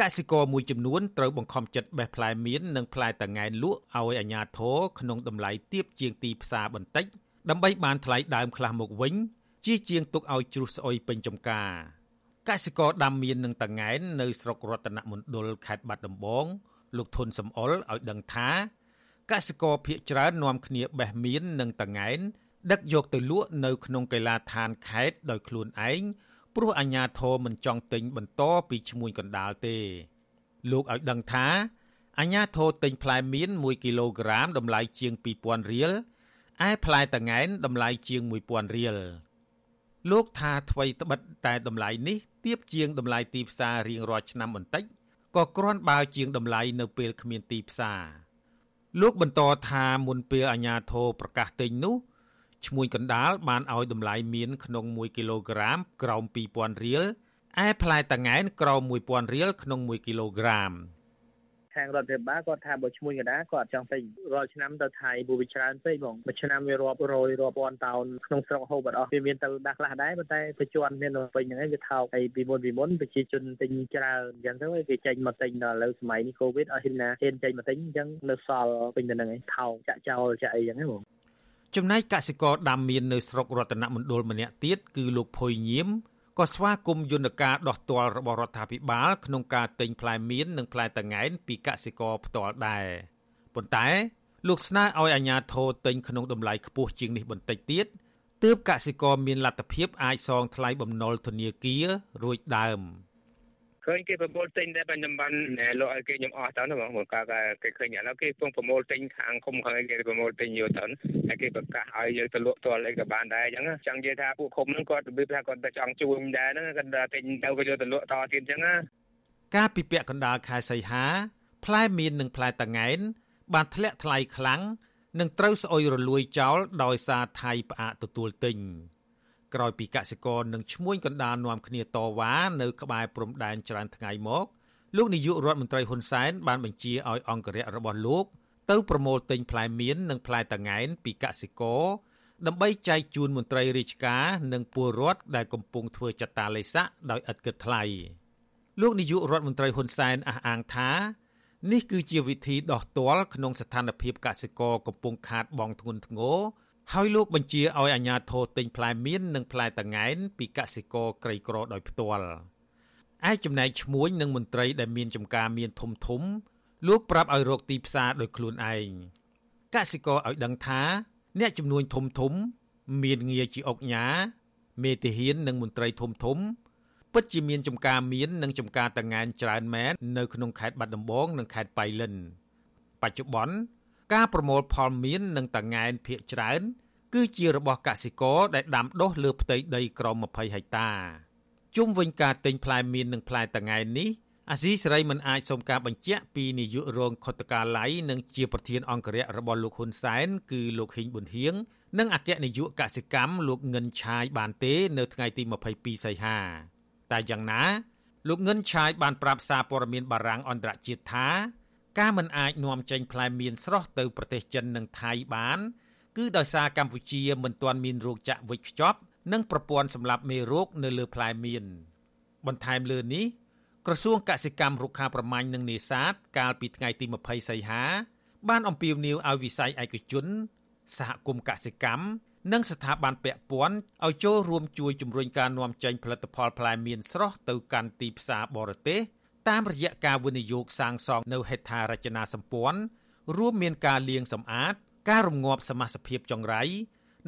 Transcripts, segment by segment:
កសិករមួយចំនួនត្រូវបង្ខំចិត្តបេះផ្លែមៀននិងផ្លែតង៉ែនលក់ឲ្យអាជ្ញាធរក្នុងតម្លៃទាបជាងទីផ្សារបន្តិចដើម្បីបានថ្លៃដើមខ្លះមកវិញ ជាជាងទុកឲ្យជ្រុះស្អុយពេញចំការកសិករដាំមៀននិងតង៉ែននៅស្រុករតនមណ្ឌលខេត្តបាត់ដំបង លោកធុនសំអល់ឲ្យដឹងថាកសិករភៀកច្រើននាំគ្នាបេះមៀននិងតង៉ែនដឹកយកទៅលក់នៅក្នុងកីឡាដ្ឋានខេត្តដោយខ្លួនឯង ព្រោះអាជ្ញាធរមិនចង់ទិញបន្តពីឈ្មួញកណ្ដាលទេ លោកឲ្យដឹងថាអាជ្ញាធរទិញផ្លែមៀន1គីឡូក្រាមតម្លៃជាង2000រៀលឯផ្លែតង៉ែនតម្លៃជាង1000រៀលលោកថាថ្មីត្បិតតែតម្លៃនេះទាបជាងតម្លៃទីផ្សាររៀងរាល់ឆ្នាំបន្តិចក៏គ្រាន់បើជាងតម្លៃនៅពេលគ្មានទីផ្សារលោកបន្តថាមុនពេលអាជ្ញាធរប្រកាសទិញនោះ ឈ្មួញកណ្ដាលបានឲ្យតម្លៃមានក្នុង1គីឡូក្រាមក្រោម2000រៀលឯផ្លែតង្កែនក្រោម1000រៀលក្នុង1គីឡូក្រាមខាងរដ្ឋាភិបាលគាត់ថាបើឈ្មោះកណ្ដាលគាត់ចង់ទិញរាល់ឆ្នាំទៅថៃព្រោះវាច្រើនពេកបងមួយឆ្នាំវារាប់រយរាប់ពាន់តោនក្នុងស្រុកហូបអត់អស់វាមានទៅដាស់ខ្លះដែរប៉ុន្តែប្រជន់មានពេញហ្នឹងឯងវាថោកហើយពីមុនពីមុនប្រជាជនទិញច្រើនអញ្ចឹងទៅគេចេញមកទិញដល់ឥឡូវសម័យនេះកូវីដអត់ហ៊ានណាហ៊ានចេញមកទិញអញ្ចឹងនៅសល់ពេញទៅហ្នឹងឯងថោកចាក់ចោលចាក់អីអញ្ចឹងហ្នឹងបង ចំណែកកសិករដាំមៀននៅស្រុករតនមណ្ឌលម្នាក់ទៀតគឺលោកភុយញៀមក៏ស្វាគមន៍យន្តការដោះទាល់របស់រដ្ឋាភិបាលក្នុងការទិញផ្លែមៀននិងផ្លែតង្កែនពីកសិករផ្ទាល់ដែរប៉ុន្តែលោកស្នើឲ្យអាជ្ញាធរទិញក្នុងតម្លៃខ្ពស់ជាងនេះបន្តិចទៀតទើបកសិករមានលទ្ធភាពអាចសងថ្លៃបំណុលធនាគាររួចដើម។ ឃើញគេប្រមូលទិញតែខ្ញុំបានលក់ឲ្យគេខ្ញុំអស់ទៅណាបងកាលគេឃើញឥឡូវគេពងប្រមូលទិញខាងគុំខាងគេប្រមូលទិញយកទៅហើយគេប្រកាសឲ្យយើងទៅលក់ទាល់អីក៏បានដែរអញ្ចឹងចង់និយាយថាពួកគុំហ្នឹងគាត់របៀបថាគាត់ទៅចង់ជួយដែរហ្នឹងគាត់ទិញទៅក៏យកទៅលក់តទៀតអញ្ចឹងណាការពិពាក់កណ្ដាលខែសីហា ផ្លែមៀននិងផ្លែតង៉ែនបានធ្លាក់ថ្លៃខ្លាំងនិងត្រូវស្អុយរលួយចោលដោយសារថៃផ្អាកទទួលទិញ។ ក្រោយពីកសិករនឹងឈ្មួញកណ្ដាលនាំគ្នាតវ៉ានៅក្បែរព្រំដែនច្រើនថ្ងៃមកលោកនាយករដ្ឋមន្ត្រីហ៊ុនសែនបានបញ្ជាឲ្យអង្គរៈរបស់លោក ទៅប្រមូលទិញផ្លែមៀននិងផ្លែតង្កែនពីកសិករដើម្បីចែកជូនមន្ត្រីរាជការនិងពលរដ្ឋដែលកំពុងធ្វើចតាឡេស័កដោយឥតគិតថ្លៃលោកនាយករដ្ឋមន្ត្រីហ៊ុនសែនអះអាងថានេះគឺជាវិធីដោះទ័លក្នុងស្ថានភាពកសិករកំពុងខាតបង់ធ្ងន់ធ្ងរ ហើយលោកបញ្ជាឲ្យអាជ្ញាធរទិញផ្លែមៀននិងផ្លែតង្កែនពីកសិករក្រីក្រដោយផ្ទាល់ឯចំណែកឈ្មួញនិងមន្ត្រីដែលមានចំការមានធំធំ លោកប្រាប់ឲ្យរកទីផ្សារដោយខ្លួនឯងកសិករឲ្យដឹងថា អ្នកចំនួនធំធំ មានងារជាអុកញ៉ាមេទាហាននិងមន្ត្រីធំធំ ពិតជាមានចំការមាននិងចំការតង្កែនច្រើនមែននៅក្នុងខេត្តបាត់ដំបងនិងខេត្តបៃលិនបច្ចុប្បន្ន ការប្រមូលផលមៀននិងតង្កែនភាគច្រើន គឺជារបស់កសិករដែលដាំដុះលើផ្ទៃដីក្រោម20ហិកតាជុំវិញការទិញផ្លែមៀននិងផ្លែតង្កែននេះអាស៊ីសេរីមិនអាចសូមការបញ្ជាក់ពីនាយករងខុទ្ទកាល័យនិងជាប្រធានអង្គរៈរបស់លោកហ៊ុនសែនគឺលោកហ៊ីងប៊ុនហៀងនិងអគ្គនាយកកសិកម្មលោកងិនឆាយបានទេនៅថ្ងៃទី22សីហាតែយ៉ាងណាលោកងិនឆាយបានប្រាប់សារព័ត៌មានបារាំងអន្តរជាតិថា ការមិនអាចនាំចេញផ្លែមៀនស្រស់ទៅប្រទេសចិននិងថៃបាន គឺដោយសារកម្ពុជាមិនទាន់មានរោគចាក់វេចខ្ចប់និងប្រព័ន្ធសម្លាប់មេរោគនៅលើផ្លែមៀនបន្ថែមលើនេះក្រសួងកសិកម្មរុក្ខាប្រមាញ់និងនេសាទកាលពីថ្ងៃទី20សីហាបានអំពាវនាវឲ្យវិស័យឯកជន សហគមន៍កសិកម្មនិងស្ថាប័នពាក់ព័ន្ធឲ្យចូលរួមជួយជំរុញការនាំចេញផលិតផលផ្លែមៀនស្រស់ទៅកាន់ទីផ្សារបរទេស តាមរយៈការវិនិយោគសាងសង់នៅហេដ្ឋារចនាសម្ព័ន្ធរួមមានការលាងសម្អាត ការរងាប់សមាសភាពចង្រៃ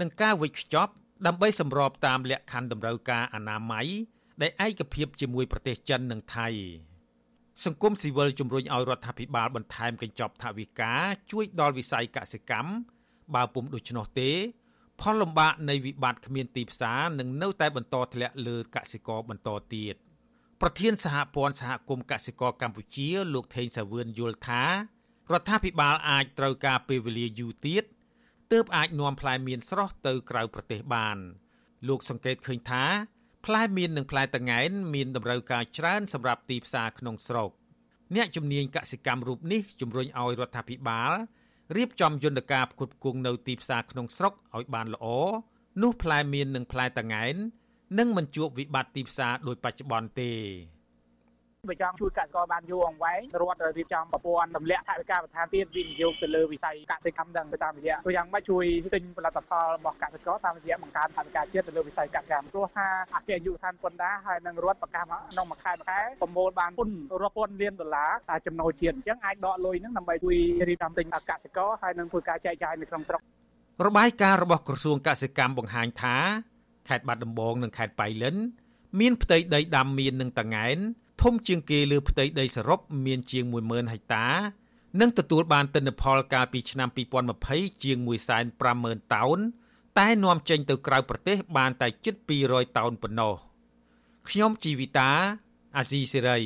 និងការវេចខ្ចប់ដើម្បីសម្របតាមលក្ខខណ្ឌតម្រូវការអនាម័យដែលឯកភាពជាមួយប្រទេសចិននិងថៃសង្គមស៊ីវិលជំរុញឲ្យរដ្ឋាភិបាលបន្ថែមកញ្ចប់ថវិកាជួយដល់វិស័យកសិកម្មបើពុំដូច្នោះទេ ផលលំបាកនៃវិបត្តិគ្មានទីផ្សារនឹងនៅតែបន្តធ្លាក់លើកសិករបន្តទៀត។ ប្រធានសហព័ន្ធសហគមន៍កសិករកម្ពុជា លោកថេងសាវឿនយល់ថារដ្ឋាភិបាលអាចត្រូវការពេលវេលាយូរទៀតទើបអាចនាំផ្លែមៀនស្រស់ទៅក្រៅប្រទេសបាន លោកសង្កេតឃើញថា ផ្លែមៀននិងផ្លែតង្កែនមានតម្រូវការច្រើនសម្រាប់ទីផ្សារក្នុងស្រុកអ្នកជំនាញកសិកម្មរូបនេះជំរុញឲ្យរដ្ឋាភិបាលរៀបចំយន្តការផ្គត់ផ្គង់នៅទីផ្សារក្នុងស្រុកឲ្យបានល្អនោះផ្លែមៀននិងផ្លែតង្កែន និងមិនជួបវិបត្តិទីផ្សារដោយបច្ចុប្បន្នទេបើចង់ជួយកសិករបានយូរអង្វែងរដ្ឋរៀបចំប្រព័ន្ធទម្លាក់ថវិកាបន្ថែមទៀតវិនិយោគទៅលើវិស័យកសិកម្មដឹងទៅតាមរយៈตัวយ៉ាងម៉េចជួយទិញផលិតផលរបស់កសិករតាមរយៈបង្កើនថវិកាជាតិទៅលើវិស័យកសិកម្មព្រោះថាអគ្គនាយកដ្ឋានពន្ធដារហើយនឹងរដ្ឋប្រកាសក្នុងមួយខែមួយខែប្រមូលបានពុនរាប់ពាន់លានដុល្លារតែចំណូលជាតិអញ្ចឹងអាចដកលុយហ្នឹងដើម្បីជួយរៀបចំទិញកសិករហើយនឹងធ្វើការចែកចាយនៅក្នុងស្រុករបាយការណ៍របស់ក្រសួងកសិកម្មបង្ហាញថា ខេត្តបាត់ដំបងនិងខេត្តបៃលិន មានផ្ទៃដីដាំមៀននិងតង្កែនធំជាងគេលើផ្ទៃដីសរុបមានជាង10000ហិកតានិងទទួលបានទិន្នផលកាលពីឆ្នាំ2020ជាង150,000តោនតែនាំចេញទៅក្រៅប្រទេសបានតែជិត200តោនប៉ុណ្ណោះខ្ញុំជីវិតាអាស៊ីសេរី